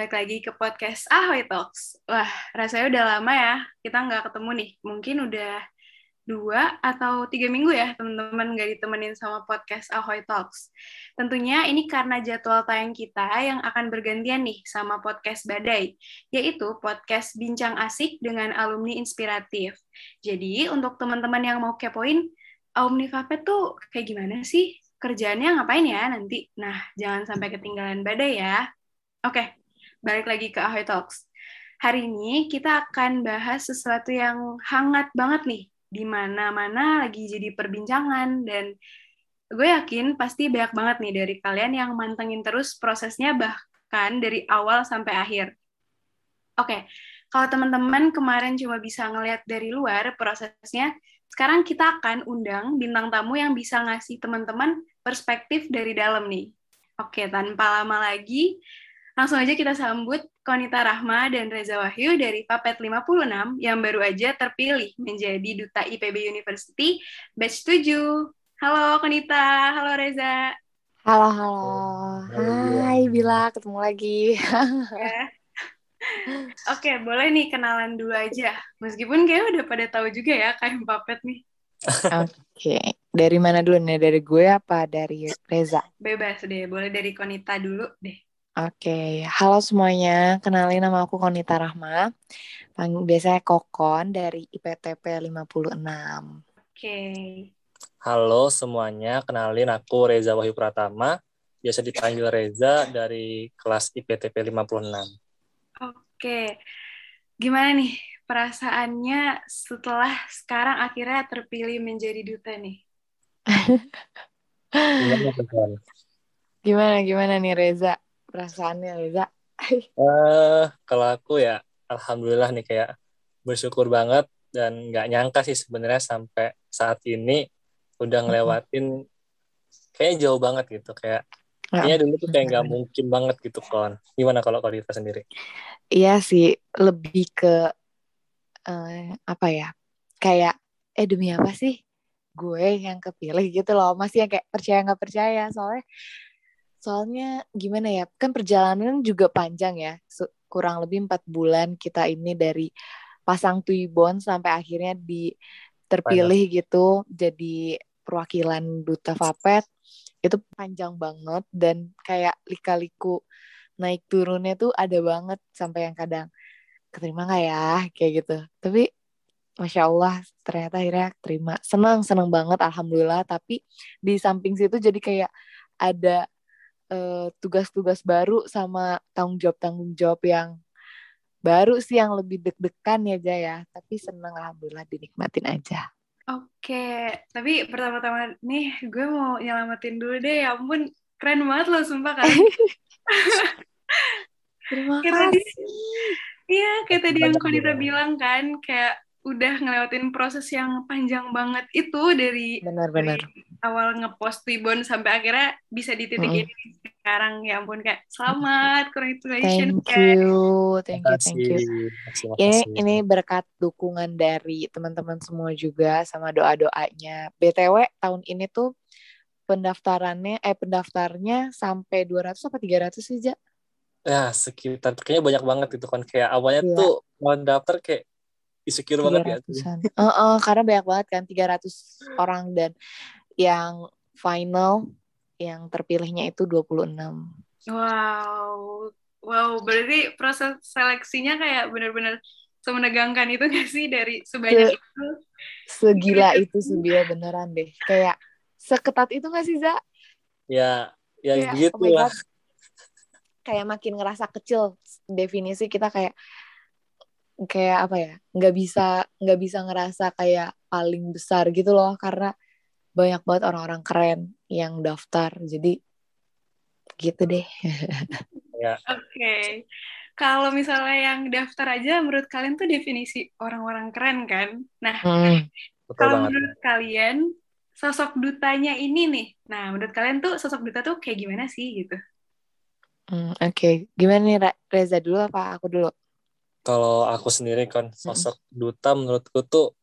balik lagi ke podcast Ahoy Talks. Wah, rasanya udah lama ya kita nggak ketemu nih. Mungkin udah dua atau tiga minggu ya teman-teman nggak ditemenin sama podcast Ahoy Talks. Tentunya ini karena jadwal tayang kita yang akan bergantian nih sama podcast Badai, yaitu podcast Bincang Asik dengan alumni inspiratif. Jadi untuk teman-teman yang mau kepoin, alumni Vapet tuh kayak gimana sih? Kerjaannya ngapain ya nanti? Nah, jangan sampai ketinggalan Badai ya. Oke, balik lagi ke Ahoy Talks. Hari ini kita akan bahas sesuatu yang hangat banget nih, di mana-mana lagi jadi perbincangan, dan gue yakin pasti banyak banget nih dari kalian yang mantengin terus prosesnya bahkan dari awal sampai akhir. Oke, kalau teman-teman kemarin cuma bisa ngeliat dari luar prosesnya, sekarang kita akan undang bintang tamu yang bisa ngasih teman-teman perspektif dari dalam nih. Oke, tanpa lama lagi, Langsung aja kita sambut Konita Rahma dan Reza Wahyu dari Papet 56 yang baru aja terpilih menjadi Duta IPB University Batch 7. Halo Konita, halo Reza. Halo, halo. Hai Bila, ketemu lagi. ya. Oke, boleh nih kenalan dulu aja. Meskipun kayak udah pada tahu juga ya kayak Papet nih. Oke, dari mana dulu nih? Dari gue apa dari Reza? Bebas deh, boleh dari Konita dulu deh. Oke, halo semuanya. Kenalin nama aku Konita Rahma. Biasanya Kokon dari IPTP 56. Oke. Halo semuanya, kenalin aku Reza Wahyu Pratama. Biasa dipanggil Reza dari kelas IPTP 56. Oke. Gimana nih perasaannya setelah sekarang akhirnya terpilih menjadi duta nih? gimana, gimana, gimana nih Reza? Perasaannya Reza? uh, kalau aku ya alhamdulillah nih kayak bersyukur banget dan nggak nyangka sih sebenarnya sampai saat ini udah ngelewatin kayaknya jauh banget gitu kayak ya, Kayaknya dulu tuh kayak nggak mungkin banget gitu kon. Gimana kalau kalau kita sendiri? Iya sih, lebih ke uh, apa ya? Kayak eh demi apa sih gue yang kepilih gitu loh. Masih yang kayak percaya nggak percaya soalnya soalnya gimana ya kan perjalanan juga panjang ya. Kurang lebih empat bulan kita ini dari pasang tuibon sampai akhirnya di terpilih Banyak. gitu jadi perwakilan duta Vapet. Itu panjang banget dan kayak lika-liku naik turunnya tuh ada banget sampai yang kadang keterima nggak ya? kayak gitu. Tapi masya Allah ternyata akhirnya terima. Senang senang banget alhamdulillah. Tapi di samping situ jadi kayak ada eh, tugas-tugas baru sama tanggung jawab tanggung jawab yang baru sih yang lebih deg-degan ya Jaya tapi seneng alhamdulillah dinikmatin aja Oke, tapi pertama-tama nih gue mau nyelamatin dulu deh. Ya ampun, keren banget loh sumpah kan. Terima kayak kasih. Iya, kayak tadi yang Konita bilang kan, kayak udah ngelewatin proses yang panjang banget itu dari, benar-benar awal ngepost Tibon sampai akhirnya bisa di titik mm. ini sekarang. Ya ampun kak. Selamat. Congratulations thank you. Thank you thank you. Ini ini berkat dukungan dari teman-teman semua juga sama doa doanya btw tahun ini tuh pendaftarannya eh pendaftarnya sampai 200 apa 300 sih ja? Ya sekitar. Kayaknya banyak banget itu kan. Kayak awalnya yeah. tuh mau daftar kayak insecure banget ya. Uh, uh, karena banyak banget kan 300 orang dan yang final yang terpilihnya itu 26. Wow. Wow, berarti proses seleksinya kayak benar-benar semenegangkan itu gak sih dari sebanyak Se itu? Segila itu sih dia beneran deh. Kayak seketat itu gak sih, Za? Ya, ya kayak, gitu oh lah. Kayak makin ngerasa kecil definisi kita kayak kayak apa ya nggak bisa nggak bisa ngerasa kayak paling besar gitu loh karena banyak banget orang-orang keren yang daftar jadi gitu deh ya. oke okay. kalau misalnya yang daftar aja menurut kalian tuh definisi orang-orang keren kan nah hmm, kalau menurut kalian sosok dutanya ini nih nah menurut kalian tuh sosok duta tuh kayak gimana sih gitu hmm, oke okay. gimana nih Reza dulu apa aku dulu kalau aku sendiri kan sosok hmm. duta menurutku tuh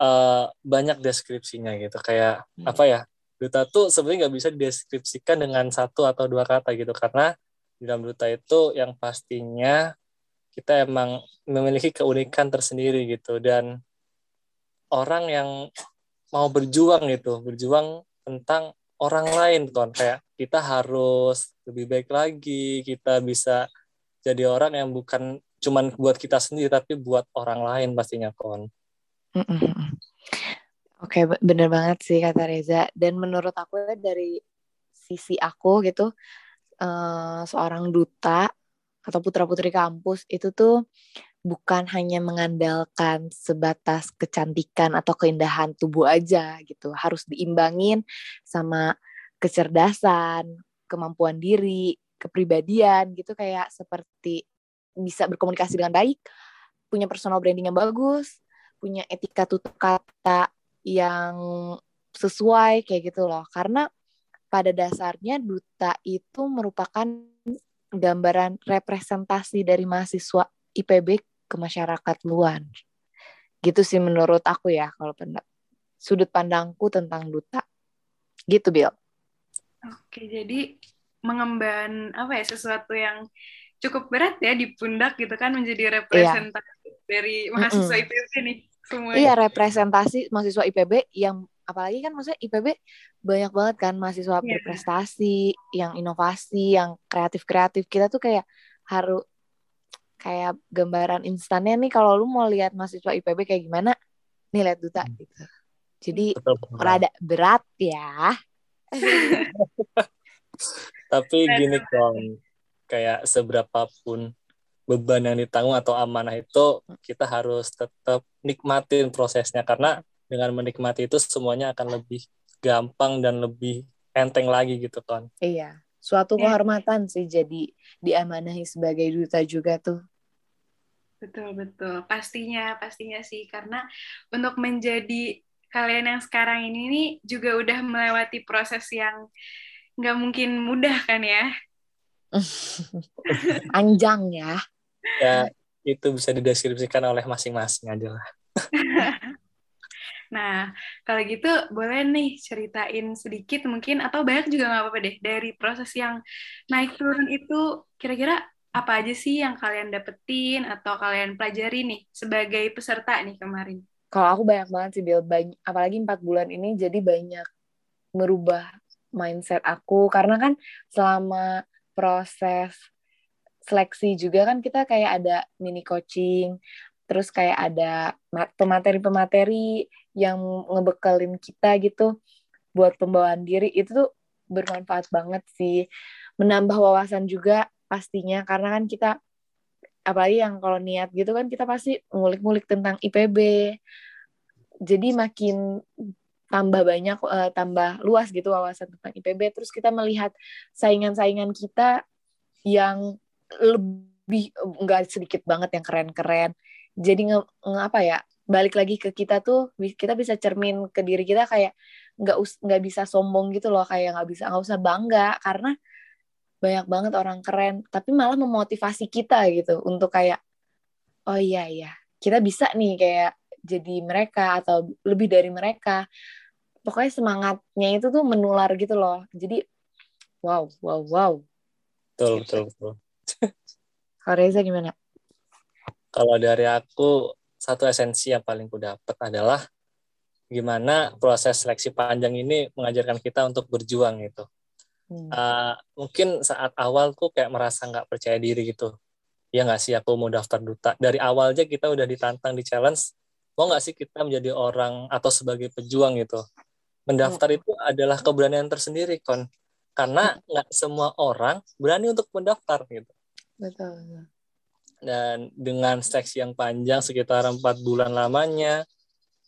uh, banyak deskripsinya gitu. Kayak hmm. apa ya duta tuh sebenarnya nggak bisa dideskripsikan dengan satu atau dua kata gitu. Karena di dalam duta itu yang pastinya kita emang memiliki keunikan tersendiri gitu. Dan orang yang mau berjuang gitu berjuang tentang orang lain ton kayak kita harus lebih baik lagi kita bisa jadi orang yang bukan cuman buat kita sendiri tapi buat orang lain pastinya kon Oke, bener banget sih kata Reza. Dan menurut aku ya dari sisi aku gitu, uh, seorang duta atau putra putri kampus itu tuh bukan hanya mengandalkan sebatas kecantikan atau keindahan tubuh aja gitu. Harus diimbangin sama kecerdasan kemampuan diri kepribadian gitu. Kayak seperti bisa berkomunikasi dengan baik punya personal branding yang bagus punya etika tutur kata yang sesuai kayak gitu loh karena pada dasarnya duta itu merupakan gambaran representasi dari mahasiswa IPB ke masyarakat luar. Gitu sih menurut aku ya kalau pendak sudut pandangku tentang duta. Gitu, Bill. Oke, jadi mengemban apa ya sesuatu yang cukup berat ya di pundak gitu kan menjadi iya. representasi iya. dari mahasiswa mm -mm. IPB nih semuanya. Iya, representasi mahasiswa IPB yang apalagi kan maksudnya IPB banyak banget kan mahasiswa yeah. berprestasi, yang inovasi, yang kreatif-kreatif. Kita tuh kayak harus kayak gambaran instannya nih kalau lu mau lihat mahasiswa IPB kayak gimana, nih lihat duta hmm. gitu. Jadi betul, rada berat ya. Tapi gini kong, kayak seberapa pun beban yang ditanggung atau amanah itu kita harus tetap nikmatin prosesnya karena dengan menikmati itu semuanya akan lebih gampang dan lebih enteng lagi gitu kan. Iya, suatu iya. kehormatan sih jadi diamanahi sebagai duta juga tuh. Betul betul, pastinya pastinya sih karena untuk menjadi kalian yang sekarang ini nih juga udah melewati proses yang nggak mungkin mudah kan ya. Anjang ya. Ya itu bisa dideskripsikan oleh masing-masing aja lah. Nah, kalau gitu boleh nih ceritain sedikit mungkin atau banyak juga nggak apa-apa deh dari proses yang naik turun itu kira-kira apa aja sih yang kalian dapetin atau kalian pelajari nih sebagai peserta nih kemarin? Kalau aku banyak banget sih, Bill. Banyak, apalagi empat bulan ini jadi banyak merubah mindset aku karena kan selama proses seleksi juga kan kita kayak ada mini coaching, terus kayak ada pemateri-pemateri yang ngebekelin kita gitu buat pembawaan diri. Itu tuh bermanfaat banget sih. Menambah wawasan juga pastinya karena kan kita apalagi yang kalau niat gitu kan kita pasti ngulik-ngulik tentang IPB jadi makin tambah banyak uh, tambah luas gitu wawasan tentang IPB terus kita melihat saingan-saingan kita yang lebih enggak sedikit banget yang keren-keren. Jadi nge, nge apa ya balik lagi ke kita tuh kita bisa cermin ke diri kita kayak nggak nggak bisa sombong gitu loh kayak nggak bisa nggak usah bangga karena banyak banget orang keren tapi malah memotivasi kita gitu untuk kayak oh iya iya kita bisa nih kayak jadi mereka atau lebih dari mereka. Pokoknya semangatnya itu tuh menular gitu loh. Jadi wow wow wow. Betul betul betul kalau Reza gimana kalau dari aku satu esensi yang paling ku dapat adalah gimana proses seleksi panjang ini mengajarkan kita untuk berjuang gitu. Hmm. Uh, mungkin saat awal tuh kayak merasa nggak percaya diri gitu. Ya nggak sih aku mau daftar duta. Dari awal aja kita udah ditantang di challenge. Mau nggak sih kita menjadi orang atau sebagai pejuang gitu. Mendaftar hmm. itu adalah keberanian tersendiri kon. Karena hmm. nggak semua orang berani untuk mendaftar gitu. Betul dan dengan seleksi yang panjang sekitar empat bulan lamanya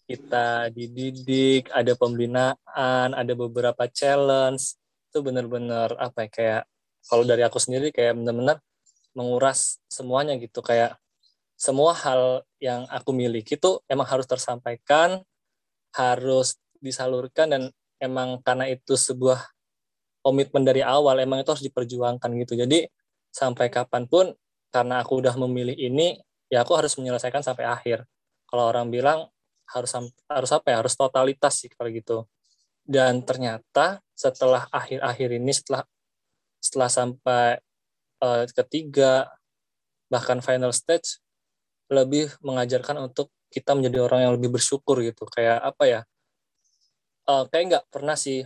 kita dididik ada pembinaan ada beberapa challenge. Itu benar-benar apa ya kayak kalau dari aku sendiri kayak benar-benar menguras semuanya gitu. Kayak semua hal yang aku miliki itu emang harus tersampaikan harus disalurkan dan emang karena itu sebuah komitmen dari awal emang itu harus diperjuangkan gitu. Jadi sampai kapan pun karena aku udah memilih ini ya aku harus menyelesaikan sampai akhir. Kalau orang bilang harus harus apa ya? Harus totalitas sih kalau gitu. Dan ternyata setelah akhir-akhir ini setelah setelah sampai uh, ketiga bahkan final stage lebih mengajarkan untuk kita menjadi orang yang lebih bersyukur gitu. Kayak apa ya? Uh, kayak nggak pernah sih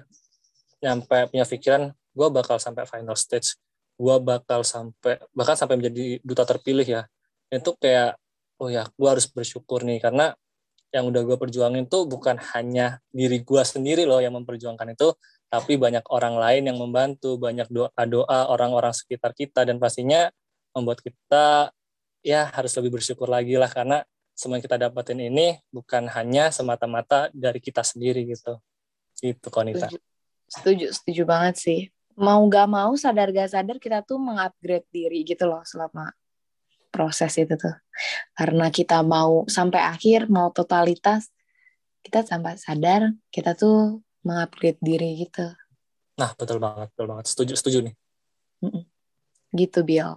nyampe punya pikiran gue bakal sampai final stage gue bakal sampai bahkan sampai menjadi duta terpilih ya itu kayak oh ya gue harus bersyukur nih karena yang udah gue perjuangin tuh bukan hanya diri gue sendiri loh yang memperjuangkan itu tapi banyak orang lain yang membantu banyak doa-doa orang-orang sekitar kita dan pastinya membuat kita ya harus lebih bersyukur lagi lah karena semua yang kita dapetin ini bukan hanya semata-mata dari kita sendiri gitu. Itu Konita. Setuju, setuju banget sih. Mau gak mau sadar gak sadar kita tuh mengupgrade diri gitu loh selama proses itu tuh. Karena kita mau sampai akhir, mau totalitas, kita sampai sadar kita tuh mengupgrade diri gitu. Nah, betul banget, betul banget. Setuju, setuju nih. Gitu, Bill.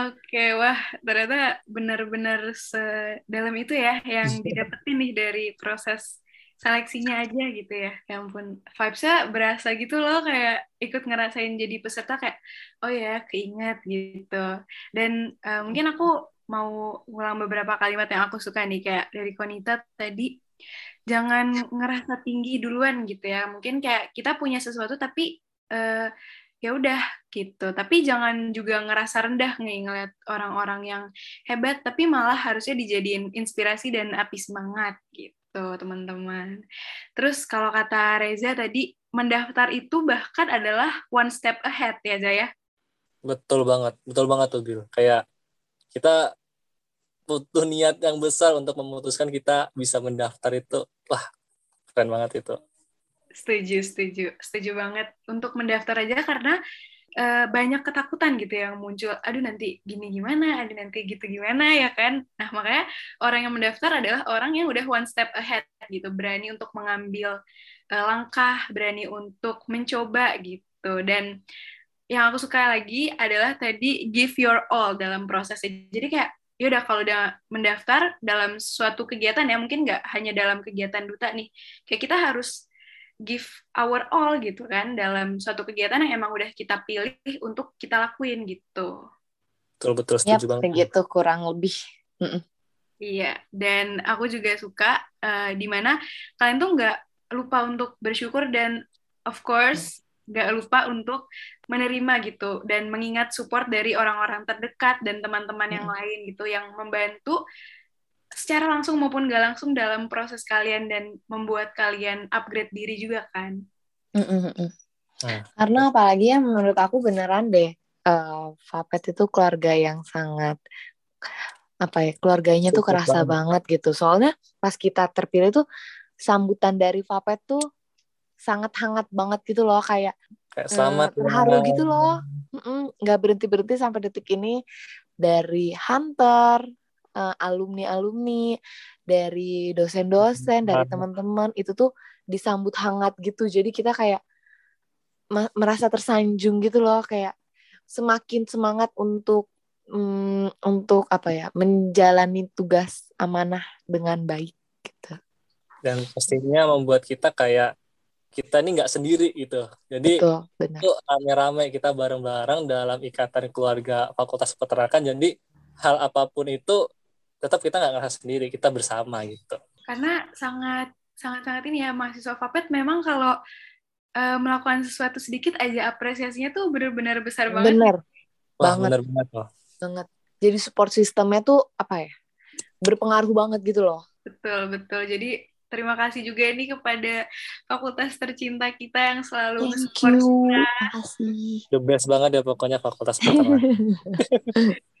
Oke, wah ternyata benar-benar sedalam itu ya yang didapetin nih dari proses seleksinya aja gitu ya. Ya ampun, vibes-nya berasa gitu loh kayak ikut ngerasain jadi peserta kayak oh ya keinget gitu. Dan uh, mungkin aku mau ngulang beberapa kalimat yang aku suka nih kayak dari Konita tadi jangan ngerasa tinggi duluan gitu ya. Mungkin kayak kita punya sesuatu tapi uh, ya udah gitu tapi jangan juga ngerasa rendah nih ngeliat orang-orang yang hebat tapi malah harusnya dijadiin inspirasi dan api semangat gitu teman-teman. Terus kalau kata Reza tadi mendaftar itu bahkan adalah one step ahead ya Jaya betul banget betul banget tuh Bill kayak kita butuh niat yang besar untuk memutuskan kita bisa mendaftar itu. Wah keren banget itu. Setuju, setuju, setuju banget untuk mendaftar aja karena uh, banyak ketakutan gitu yang muncul. Aduh nanti gini gimana, aduh nanti gitu gimana ya kan. Nah makanya orang yang mendaftar adalah orang yang udah one step ahead gitu, berani untuk mengambil uh, langkah, berani untuk mencoba gitu. Dan yang aku suka lagi adalah tadi give your all dalam prosesnya. Jadi kayak ya udah kalau udah mendaftar dalam suatu kegiatan ya mungkin nggak hanya dalam kegiatan duta nih kayak kita harus give our all gitu kan dalam suatu kegiatan yang emang udah kita pilih untuk kita lakuin gitu. Betul betul setuju yep, banget. Gitu kurang lebih. Iya, dan aku juga suka uh, di mana kalian tuh nggak lupa untuk bersyukur dan of course nggak lupa untuk menerima gitu dan mengingat support dari orang-orang terdekat dan teman-teman yang lain gitu yang membantu secara langsung maupun gak langsung dalam proses kalian dan membuat kalian upgrade diri juga kan. Mm -mm. Nah. Karena apalagi ya menurut aku beneran deh, uh, Fapet itu keluarga yang sangat apa ya keluarganya tuh kerasa banget. banget gitu. Soalnya pas kita terpilih tuh sambutan dari Fapet tuh sangat hangat banget gitu loh kayak kayak selamat uh, terharu gitu loh nggak berhenti berhenti sampai detik ini dari Hunter uh, alumni-alumni, dari dosen-dosen, dari teman-teman itu tuh disambut hangat gitu. Jadi kita kayak merasa tersanjung gitu loh, kayak semakin semangat untuk um, untuk apa ya menjalani tugas amanah dengan baik gitu. Dan pastinya membuat kita kayak kita ini nggak sendiri gitu. Jadi Betul, itu rame-rame kita bareng-bareng dalam ikatan keluarga Fakultas Peternakan. Jadi hal apa pun itu tetap kita nggak ngerasa sendiri kita bersama gitu. Karena sangat sangat sangat ini ya mahasiswa Fapet memang kalau uh, melakukan sesuatu sedikit aja apresiasinya tuh benar-benar besar banget. Bener Wah, banget. bener banget loh banget. Jadi support sistemnya tuh apa ya? Berpengaruh banget gitu loh. Betul betul. Jadi terima kasih juga nih kepada fakultas tercinta kita yang selalu Thank you. The best banget ya pokoknya fakultas pertama.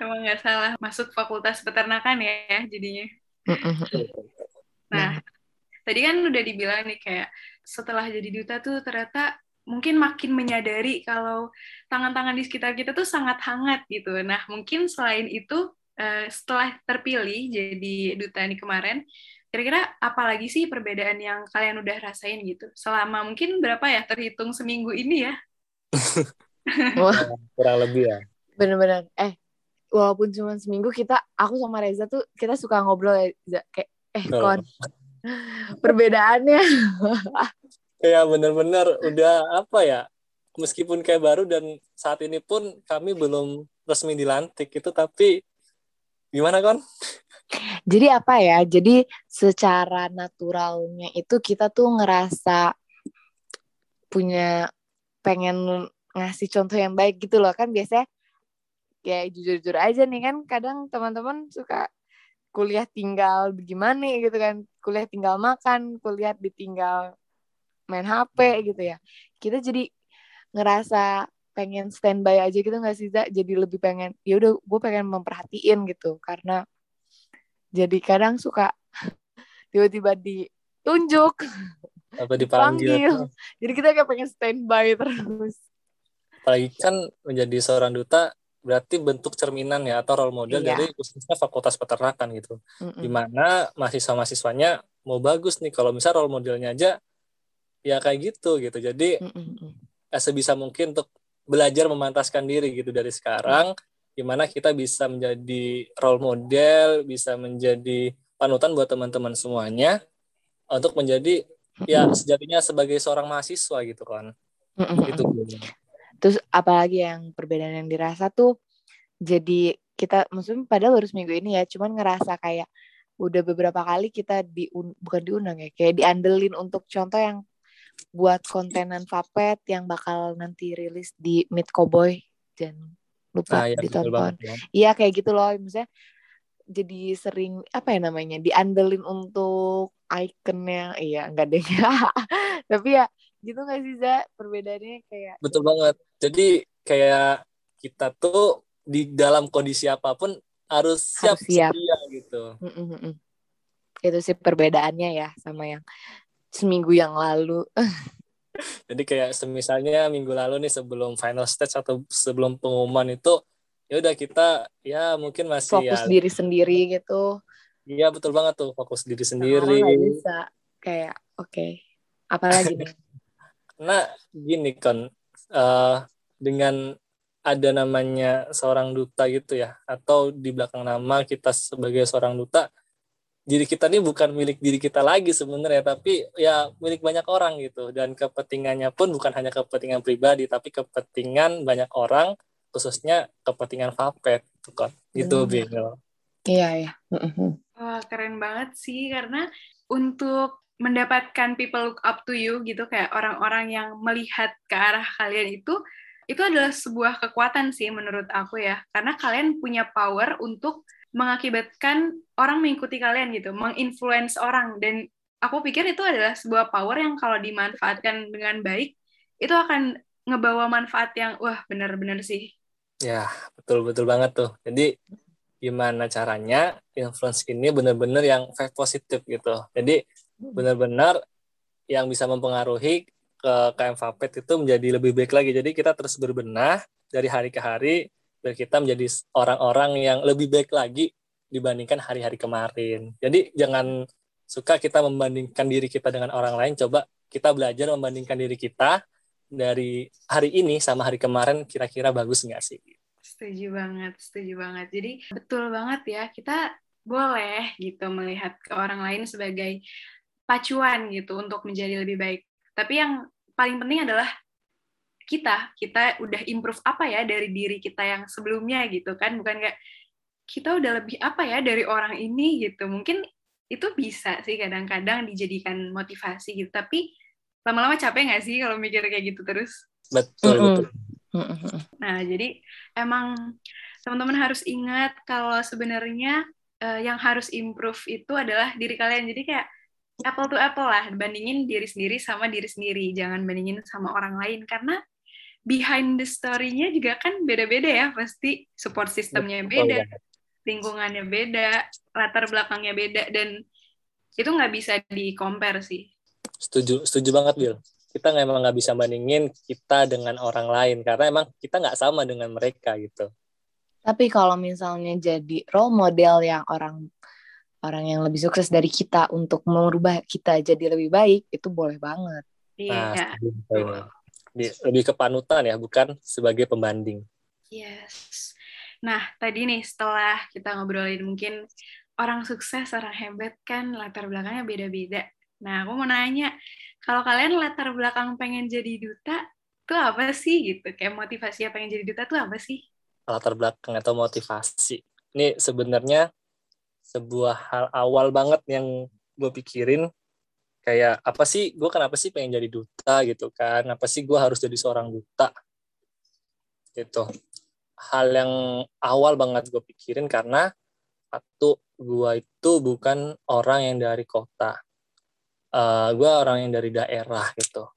Emang nggak salah masuk fakultas peternakan ya jadinya. Nah, tadi kan udah dibilang nih kayak setelah jadi duta tuh ternyata mungkin makin menyadari kalau tangan-tangan di sekitar kita tuh sangat hangat gitu. Nah, mungkin selain itu eh, setelah terpilih jadi duta nih kemarin, kira-kira apa lagi sih perbedaan yang kalian udah rasain gitu? Selama mungkin berapa ya terhitung seminggu ini ya? Wah. Kurang lebih ya. Bener-bener. Eh, walaupun cuma seminggu kita aku sama Reza tuh kita suka ngobrol ya kayak eh oh. kon perbedaannya kayak bener-bener udah apa ya meskipun kayak baru dan saat ini pun kami belum resmi dilantik itu tapi gimana kon? Jadi apa ya? Jadi secara naturalnya itu kita tuh ngerasa punya pengen ngasih contoh yang baik gitu loh kan biasanya kayak jujur-jujur aja nih kan kadang teman-teman suka kuliah tinggal gimana gitu kan kuliah tinggal makan kuliah ditinggal main HP gitu ya. Kita jadi ngerasa pengen standby aja gitu nggak sih jadi lebih pengen ya udah gue pengen memperhatiin gitu. Karena jadi kadang suka tiba-tiba ditunjuk apa dipanggil jadi kita kayak pengen standby terus. Apalagi kan menjadi seorang duta berarti bentuk cerminan ya atau role model iya. dari khususnya fakultas peternakan gitu. Mm-mm. Di mana mahasiswa-mahasiswanya mau bagus nih kalau misal role modelnya aja ya kayak gitu gitu. Jadi Mm-mm. ya sebisa mungkin untuk belajar memantaskan diri gitu dari sekarang gimana kita bisa menjadi role model, bisa menjadi panutan buat teman-teman semuanya untuk menjadi ya sejatinya sebagai seorang mahasiswa gitu kan. Mm-mm. Itu Terus apalagi yang perbedaan yang dirasa tuh jadi kita maksudnya padahal baru seminggu ini ya, cuman ngerasa kayak udah beberapa kali kita di bukan diundang ya, kayak diandelin untuk contoh yang buat kontenan Vapet yang bakal nanti rilis di Meet Cowboy dan lupa nah, ya, ditonton. Ya. Iya kayak gitu loh, misalnya jadi sering apa ya namanya diandelin untuk ikonnya iya enggak deh tapi ya gitu nggak sih Za perbedaannya kayak betul banget jadi kayak kita tuh di dalam kondisi apa pun harus siap, harus siap. Sedia, gitu mm -mm. itu sih perbedaannya ya sama yang seminggu yang lalu jadi kayak semisalnya minggu lalu nih sebelum final stage atau sebelum pengumuman itu ya udah kita ya mungkin masih fokus ya, diri sendiri gitu iya betul banget tuh fokus diri sendiri nah, bisa kayak oke okay. apalagi nih Karena gini kan uh, dengan ada namanya seorang duta gitu ya atau di belakang nama kita sebagai seorang duta diri kita ini bukan milik diri kita lagi sebenarnya tapi ya milik banyak orang gitu. Dan kepentingannya pun bukan hanya kepentingan pribadi tapi kepentingan banyak orang khususnya kepentingan Vapet gitu kan gitu hmm. iya ya wah keren banget sih karena untuk mendapatkan people look up to you gitu kayak orang-orang yang melihat ke arah kalian itu itu adalah sebuah kekuatan sih menurut aku ya. Karena kalian punya power untuk mengakibatkan orang mengikuti kalian gitu menginfluence orang. Dan aku pikir itu adalah sebuah power yang kalau dimanfaatkan dengan baik itu akan ngebawa manfaat yang wah benar-benar sih. Ya betul betul banget tuh. Jadi gimana caranya influence ini benar-benar yang positif gitu. Jadi benar-benar yang bisa mempengaruhi ke KM Vapet itu menjadi lebih baik lagi. Jadi kita terus berbenah dari hari ke hari biar kita menjadi orang-orang yang lebih baik lagi dibandingkan hari-hari kemarin. Jadi jangan suka kita membandingkan diri kita dengan orang lain. Coba kita belajar membandingkan diri kita dari hari ini sama hari kemarin kira-kira bagus nggak sih? Setuju banget, setuju banget. Jadi betul banget ya kita boleh gitu melihat ke orang lain sebagai pacuan gitu untuk menjadi lebih baik. Tapi yang paling penting adalah kita, kita udah improve apa ya dari diri kita yang sebelumnya gitu kan, bukan kayak kita udah lebih apa ya dari orang ini gitu. Mungkin itu bisa sih kadang-kadang dijadikan motivasi gitu, tapi lama-lama capek nggak sih kalau mikir kayak gitu terus? Betul, mm -hmm. betul. Nah, jadi emang teman-teman harus ingat kalau sebenarnya uh, yang harus improve itu adalah diri kalian. Jadi kayak apple to apple lah bandingin diri sendiri sama diri sendiri jangan bandingin sama orang lain karena behind the story-nya juga kan beda-beda ya pasti support sistemnya beda lingkungannya beda latar belakangnya beda dan itu nggak bisa di compare sih. Setuju setuju banget Bill kita emang nggak bisa bandingin kita dengan orang lain karena emang kita nggak sama dengan mereka gitu. Tapi kalau misalnya jadi role model yang orang orang yang lebih sukses dari kita untuk merubah kita jadi lebih baik itu boleh banget. Iya. Nah, lebih ke panutan ya, bukan sebagai pembanding. Yes. Nah, tadi nih setelah kita ngobrolin mungkin orang sukses, orang hebat kan latar belakangnya beda-beda. Nah, aku mau nanya, kalau kalian latar belakang pengen jadi duta, tuh apa sih gitu? Kayak motivasi apa yang jadi duta tuh apa sih? Latar belakang atau motivasi. Ini sebenarnya sebuah hal awal banget yang gue pikirin. Kayak apa sih gue kenapa sih pengen jadi duta gitu kan? Apa sih gue harus jadi seorang duta? Gitu. Hal yang awal banget gue pikirin karena satu gue itu bukan orang yang dari kota. Uh, eh, gue orang yang dari daerah gitu.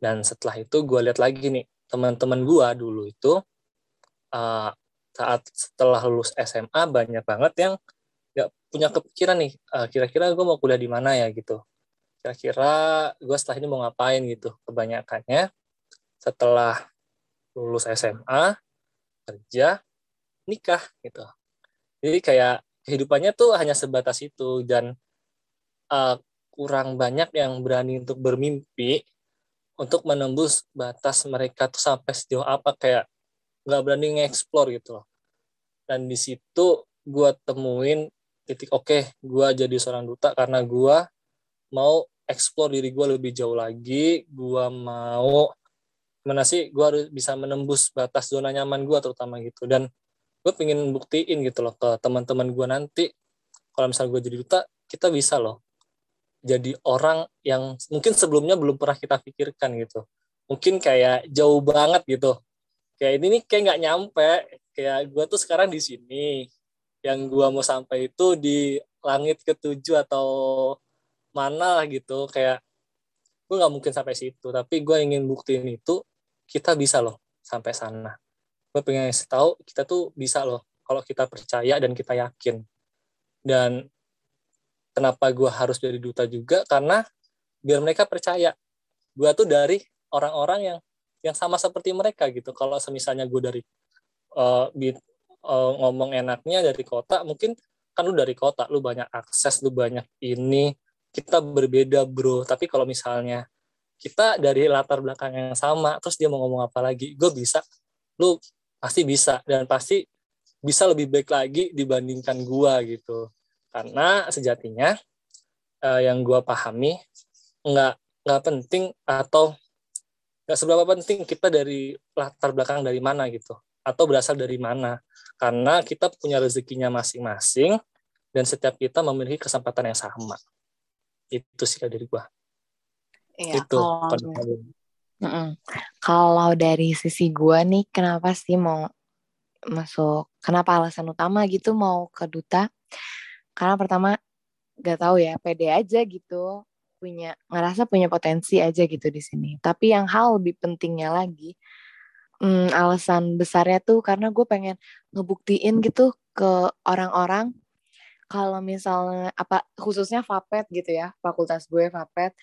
Dan setelah itu gue lihat lagi nih teman-teman gue dulu itu uh, saat setelah lulus SMA banyak banget yang punya kepikiran nih uh, kira-kira gue mau kuliah di mana ya? Gitu. Kira-kira gue setelah ini mau ngapain gitu kebanyakannya setelah lulus SMA kerja nikah gitu. Jadi kayak kehidupannya tuh hanya sebatas itu dan uh, kurang banyak yang berani untuk bermimpi untuk menembus batas mereka tuh sampai sejauh apa kayak nggak berani nge-explore gitu loh. Dan di situ gue temuin titik oke okay, gue jadi seorang duta karena gue mau explore diri gue lebih jauh lagi. Gue mau mana sih gue harus bisa menembus batas zona nyaman gue terutama gitu. Dan gue pengen buktiin gitu loh ke teman-teman gue nanti kalau misalnya gue jadi duta kita bisa loh jadi orang yang mungkin sebelumnya belum pernah kita pikirkan gitu. Mungkin kayak jauh banget gitu. Kayak ini nih kayak nggak nyampe. Kayak gue tuh sekarang di sini yang gua mau sampai itu di langit ketujuh atau mana lah gitu. Kayak gue nggak mungkin sampai situ tapi gue ingin buktiin itu kita bisa loh sampai sana. Gue pengen tahu kita tuh bisa loh kalau kita percaya dan kita yakin. Dan kenapa gue harus jadi duta juga? Karena biar mereka percaya. Gue tuh dari orang-orang yang yang sama seperti mereka gitu. Kalau misalnya gue dari uh, uh, ngomong enaknya dari kota mungkin kan lu dari kota lu banyak akses lu banyak ini kita berbeda bro. Tapi kalau misalnya kita dari latar belakang yang sama terus dia mau ngomong apa lagi gue bisa. Lu pasti bisa dan pasti bisa lebih baik lagi dibandingkan gua gitu. Karena sejatinya uh, yang gua pahami nggak nggak penting atau nggak seberapa penting kita dari latar belakang dari mana gitu. Atau berasal dari mana karena kita punya rezekinya masing-masing dan setiap kita memiliki kesempatan yang sama. Itu sih dari gua. Iya, itu kalau, mm kalau dari sisi gua nih kenapa sih mau masuk kenapa alasan utama gitu mau ke duta? Karena pertama gak tahu ya pede aja gitu punya ngerasa punya potensi aja gitu di sini. Tapi yang hal lebih pentingnya lagi hmm, alasan besarnya tuh karena gue pengen ngebuktiin gitu ke orang-orang kalau misalnya apa khususnya Fapet gitu ya fakultas gue Fapet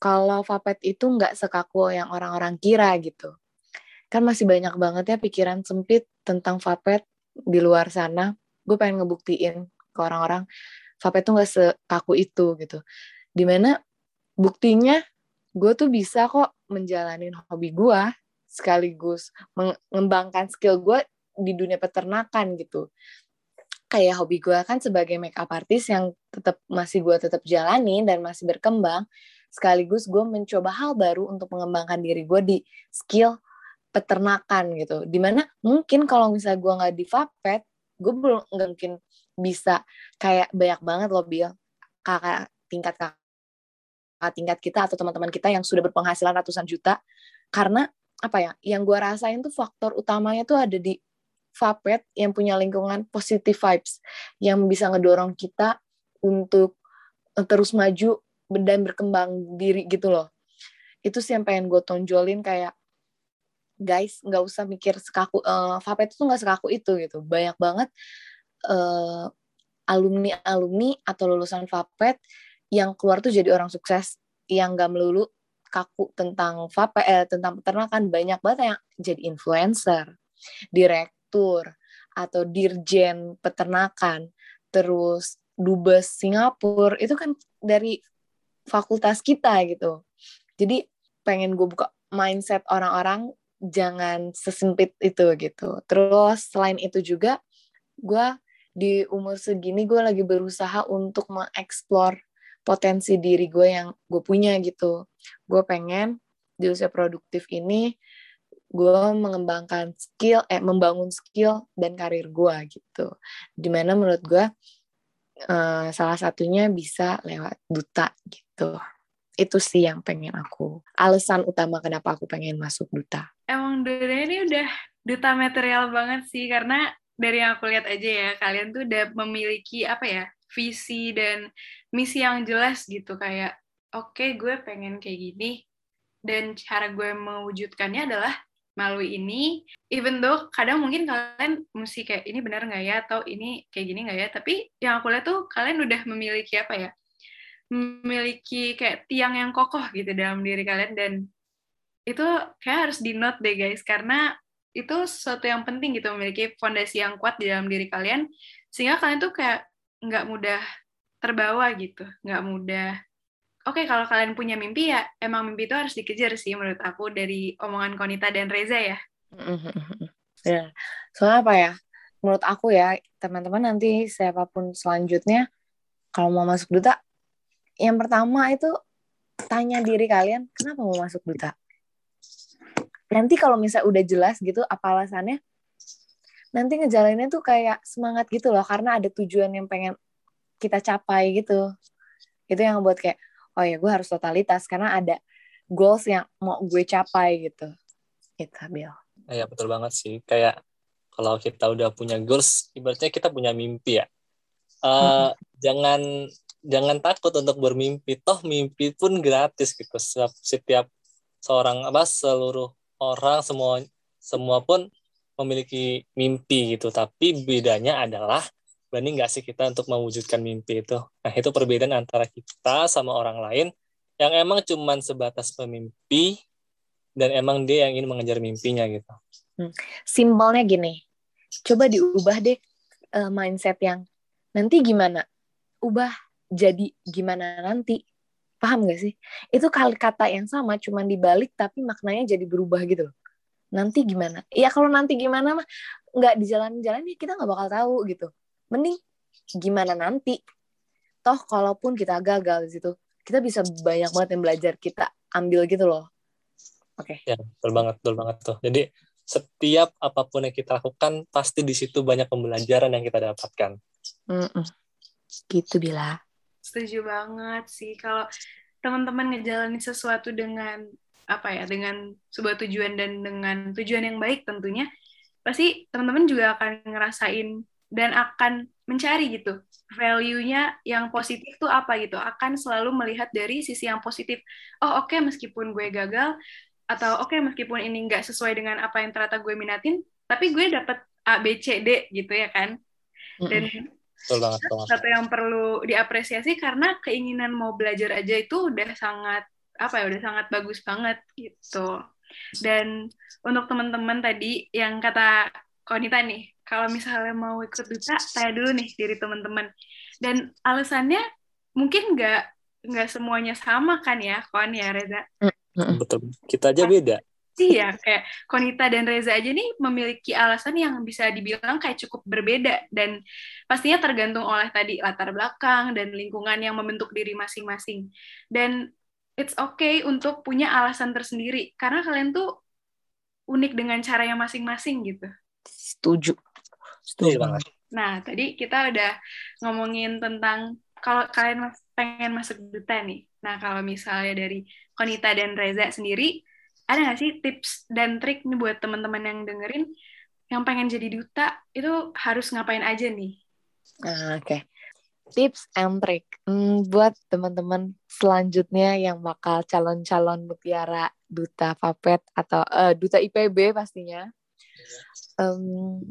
kalau Fapet itu nggak sekaku yang orang-orang kira gitu. Kan masih banyak banget ya pikiran sempit tentang Fapet di luar sana. Gue pengen ngebuktiin ke orang-orang Fapet tuh nggak sekaku itu gitu. Di mana buktinya gue tuh bisa kok menjalanin hobi gue sekaligus mengembangkan skill gue di dunia peternakan gitu. Kayak hobi gue kan sebagai makeup artist yang tetap masih gue tetap jalani dan masih berkembang sekaligus gue mencoba hal baru untuk mengembangkan diri gue di skill peternakan gitu. Di mana mungkin kalau misalnya gue nggak di Vapet gue belum nggak mungkin bisa kayak banyak banget loh bil. Kakak tingkat kakak tingkat kita atau teman-teman kita yang sudah berpenghasilan ratusan juta karena apa ya yang gue rasain tuh faktor utamanya tuh ada di Vapet yang punya lingkungan positive vibes yang bisa ngedorong kita untuk eh, terus maju dan berkembang diri gitu loh. Itu sih yang pengen gue tonjolin kayak guys nggak usah mikir sekaku uh, Vapet itu nggak sekaku itu gitu. Banyak banget uh, eh, alumni alumni atau lulusan Vapet yang keluar tuh jadi orang sukses yang gak melulu kaku tentang vape eh, tentang peternakan banyak banget yang jadi influencer, direktur atau dirjen peternakan, terus dubes Singapura itu kan dari fakultas kita gitu. Jadi pengen gue buka mindset orang-orang jangan sesempit itu gitu. Terus selain itu juga gue di umur segini gue lagi berusaha untuk mengeksplor potensi diri gue yang gue punya gitu. Gue pengen di usia produktif ini gue mengembangkan skill eh membangun skill dan karir gue gitu. Di mana menurut gue uh, salah satunya bisa lewat duta gitu. Itu sih yang pengen aku alasan utama kenapa aku pengen masuk duta. Emang duta ini udah duta material banget sih karena dari yang aku lihat aja ya kalian tuh udah memiliki apa ya visi dan misi yang jelas gitu kayak oke okay, gue pengen kayak gini dan cara gue mewujudkannya adalah melalui ini even though kadang mungkin kalian mesti kayak ini benar nggak ya atau ini kayak gini nggak ya tapi yang aku lihat tuh kalian udah memiliki apa ya memiliki kayak tiang yang kokoh gitu dalam diri kalian dan itu kayak harus di note deh guys karena itu sesuatu yang penting gitu memiliki fondasi yang kuat di dalam diri kalian sehingga kalian tuh kayak nggak mudah terbawa gitu nggak mudah oke okay, kalau kalian punya mimpi ya emang mimpi itu harus dikejar sih menurut aku dari omongan Konita dan Reza ya. Ya, soalnya apa ya? Menurut aku ya teman-teman nanti siapa pun selanjutnya kalau mau masuk duta, yang pertama itu tanya diri kalian kenapa mau masuk duta. Nanti kalau misalnya udah jelas gitu apa alasannya, nanti ngejalaninnya tuh kayak semangat gitu loh karena ada tujuan yang pengen kita capai gitu. Itu yang buat kayak oh ya gue harus totalitas karena ada goals yang mau gue capai gitu. Itu Bill Iya betul banget sih. Kayak kalau kita udah punya goals ibaratnya kita punya mimpi ya. Uh, hmm. jangan jangan takut untuk bermimpi. Toh mimpi pun gratis gitu. Setiap, setiap seorang apa seluruh orang semua semua pun memiliki mimpi gitu tapi bedanya adalah berani nggak sih kita untuk mewujudkan mimpi itu? Nah, itu perbedaan antara kita sama orang lain yang emang cuman sebatas pemimpi dan emang dia yang ingin mengejar mimpinya gitu. Hmm. Gini, coba diubah deh uh, mindset yang nanti gimana? Ubah jadi gimana nanti? Paham gak sih? Itu kata yang sama, cuman dibalik tapi maknanya jadi berubah gitu loh. Nanti gimana? Ya kalau nanti gimana mah nggak di jalan-jalan ya kita nggak bakal tahu gitu. Mending gimana nanti? Toh kalaupun kita gagal di situ kita bisa banyak banget yang belajar kita ambil gitu loh. Oke. Okay. ya betul banget betul banget tuh. Jadi setiap apa pun yang kita lakukan pasti di situ banyak pembelajaran yang kita dapatkan. Mm -mm. gitu bila. Setuju banget sih. Kalau teman-teman ngejalanin sesuatu dengan apa ya dengan sebuah tujuan dan dengan tujuan yang baik tentunya pasti teman-teman juga akan ngerasain dan akan mencari gitu value-nya yang positif tuh apa gitu. Akan selalu melihat dari sisi yang positif. Oh oke okay, meskipun gue gagal atau oke okay, meskipun ini nggak sesuai dengan apa yang ternyata gue minatin tapi gue dapet A B C D gitu ya kan? Dan Betul banget, satu yang perlu diapresiasi karena keinginan mau belajar aja itu udah sangat apa ya udah sangat bagus banget gitu. Dan untuk teman-teman tadi yang kata Konita nih kalau misalnya mau ikut duta tanya dulu nih dari teman-teman. Dan alasannya mungkin nggak nggak semuanya sama kan ya Kon ya Reza? Betul. Kita aja beda. Iya, kayak Konita dan Reza aja nih memiliki alasan yang bisa dibilang kayak cukup berbeda. Dan pastinya tergantung oleh tadi latar belakang dan lingkungan yang membentuk diri masing-masing. Dan it's okay untuk punya alasan tersendiri karena kalian tuh unik dengan cara yang masing-masing gitu. Setuju. Setuju banget. Nah, tadi kita udah ngomongin tentang kalau kalian pengen masuk duta nih. Nah, kalau misalnya dari Konita dan Reza sendiri, ada nggak sih tips dan trik nih buat teman-teman yang dengerin yang pengen jadi duta itu harus ngapain aja nih? Uh, Oke. Okay. Tips and trick hmm, buat teman-teman selanjutnya yang bakal calon-calon mutiara duta Papet atau uh, duta IPB pastinya. Um,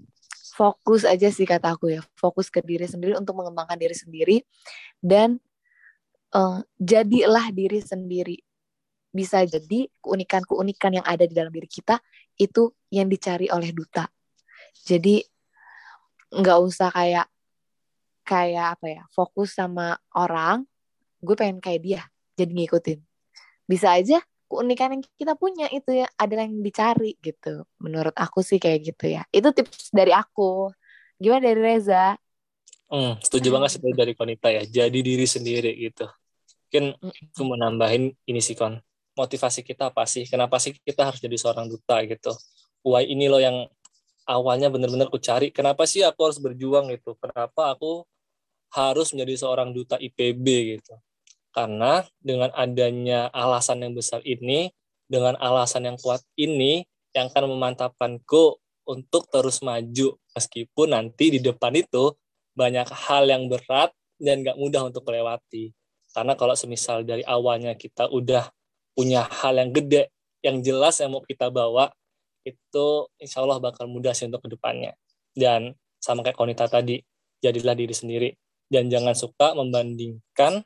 fokus aja sih kata aku ya fokus ke diri sendiri untuk mengembangkan diri sendiri dan uh, jadilah diri sendiri. Bisa jadi keunikan-keunikan yang ada di dalam diri kita itu yang dicari oleh duta. Jadi nggak usah kayak kayak apa ya fokus sama orang gue pengen kayak dia jadi ngikutin bisa aja keunikan yang kita punya itu ya adalah yang dicari gitu. Menurut aku sih kayak gitu ya. Itu tips dari aku. Gimana dari Reza? Hmm, setuju banget sih dari Konita ya. Jadi diri sendiri gitu. Mungkin aku mau nambahin ini sih Kon. motivasi kita apa sih? Kenapa sih kita harus jadi seorang duta gitu? Why ini loh yang awalnya benar-benar aku cari. Kenapa sih aku harus berjuang gitu? Kenapa aku harus menjadi seorang duta IPB gitu? Karena dengan adanya alasan yang besar ini, dengan alasan yang kuat ini, yang akan memantapkanku untuk terus maju meskipun nanti di depan itu banyak hal yang berat dan gak mudah untuk melewati. Karena kalau semisal dari awalnya kita udah punya hal yang gede, yang jelas yang mau kita bawa, itu insya Allah bakal mudah sih untuk ke depannya. Dan sama kayak Konita tadi, jadilah diri sendiri. Dan jangan suka membandingkan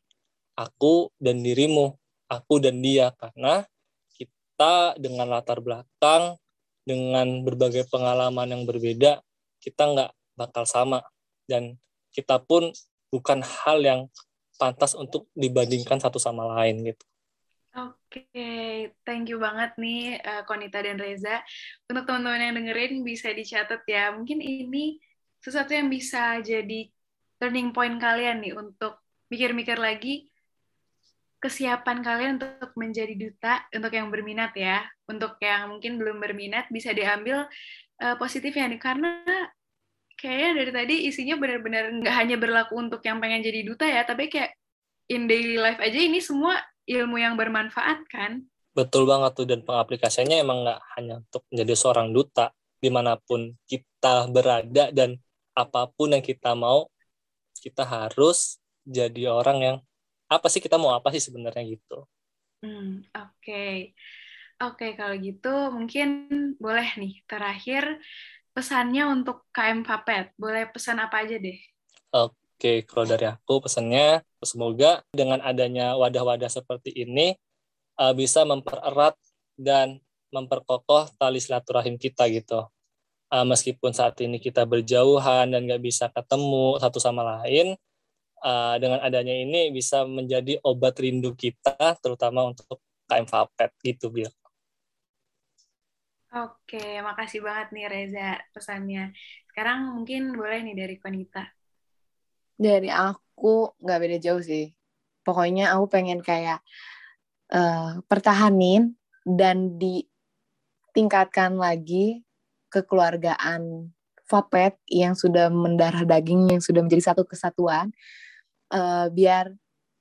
aku dan dirimu, aku dan dia. Karena kita dengan latar belakang, dengan berbagai pengalaman yang berbeda, kita nggak bakal sama. Dan kita pun bukan hal yang pantas untuk dibandingkan satu sama lain gitu. Oke, okay. thank you banget nih uh, Konita dan Reza. Untuk teman-teman yang dengerin bisa dicatat ya. Mungkin ini sesuatu yang bisa jadi turning point kalian nih untuk mikir-mikir lagi kesiapan kalian untuk menjadi duta untuk yang berminat ya. Untuk yang mungkin belum berminat bisa diambil uh, positifnya nih karena kayaknya dari tadi isinya benar-benar nggak hanya berlaku untuk yang pengen jadi duta ya, tapi kayak in daily life aja ini semua ilmu yang bermanfaat kan? Betul banget tuh dan pengaplikasiannya emang nggak hanya untuk menjadi seorang duta di mana pun kita berada dan apa pun yang kita mau kita harus jadi orang yang apa sih kita mau apa sih sebenarnya gitu. Hmm, oke. Okay. Oke, okay, kalau gitu mungkin boleh nih terakhir pesannya untuk KM Papet. Boleh pesan apa aja deh? Oke, okay, kalau dari aku pesannya Semoga dengan adanya wadah-wadah seperti ini uh, bisa mempererat dan memperkokoh tali silaturahim kita gitu. Uh, meskipun saat ini kita berjauhan dan nggak bisa ketemu satu sama lain, uh, dengan adanya ini bisa menjadi obat rindu kita, terutama untuk KM Vapet gitu, Bil. Oke, makasih banget nih Reza pesannya. Sekarang mungkin boleh nih dari Konita. Dari aku aku nggak beda jauh sih. Pokoknya aku pengen kayak uh, pertahanin dan ditingkatkan lagi kekeluargaan Fapet yang sudah mendarah daging yang sudah menjadi satu kesatuan uh, biar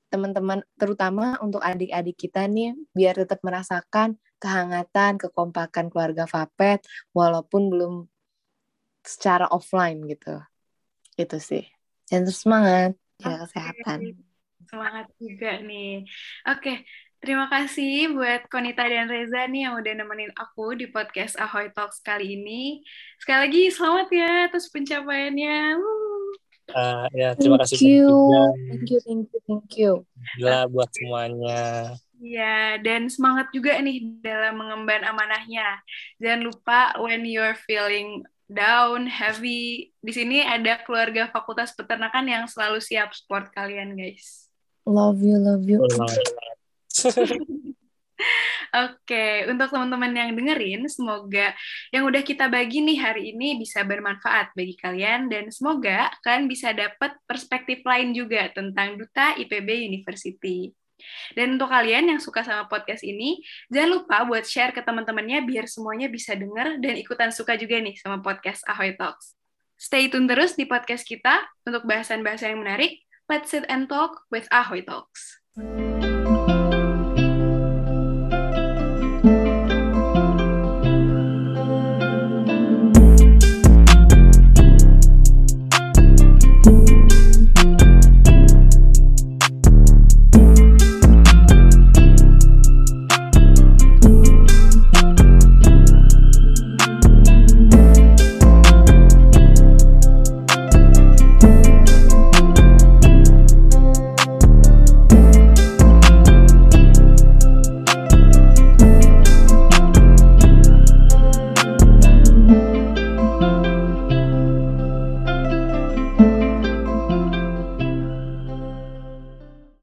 teman-teman terutama untuk adik-adik kita nih biar tetap merasakan kehangatan kekompakan keluarga Fapet walaupun belum secara offline gitu itu sih dan terus semangat jaga kesehatan. Semangat juga nih. Oke, terima kasih buat Konita dan Reza nih yang udah nemenin aku di podcast Ahoy Talks kali ini. Sekali lagi selamat ya atas pencapaiannya. Uh, ya, terima thank kasih. You. Thank you, thank you, thank you. Gila buat semuanya. Ya, dan semangat juga nih dalam mengemban amanahnya. Jangan lupa when you're feeling down, heavy. Di sini ada keluarga Fakultas Peternakan yang selalu siap support kalian, guys. Love you, love you. Oke, untuk teman-teman yang dengerin, semoga yang udah kita bagi nih hari ini bisa bermanfaat bagi kalian dan semoga kalian bisa dapat perspektif lain juga tentang Duta IPB University. Dan untuk kalian yang suka sama podcast ini, jangan lupa buat share ke teman-temannya biar semuanya bisa denger dan ikutan suka juga nih sama podcast Ahoy Talks. Stay tune terus di podcast kita untuk bahasan-bahasan yang menarik. Let's sit and talk with Ahoy Talks.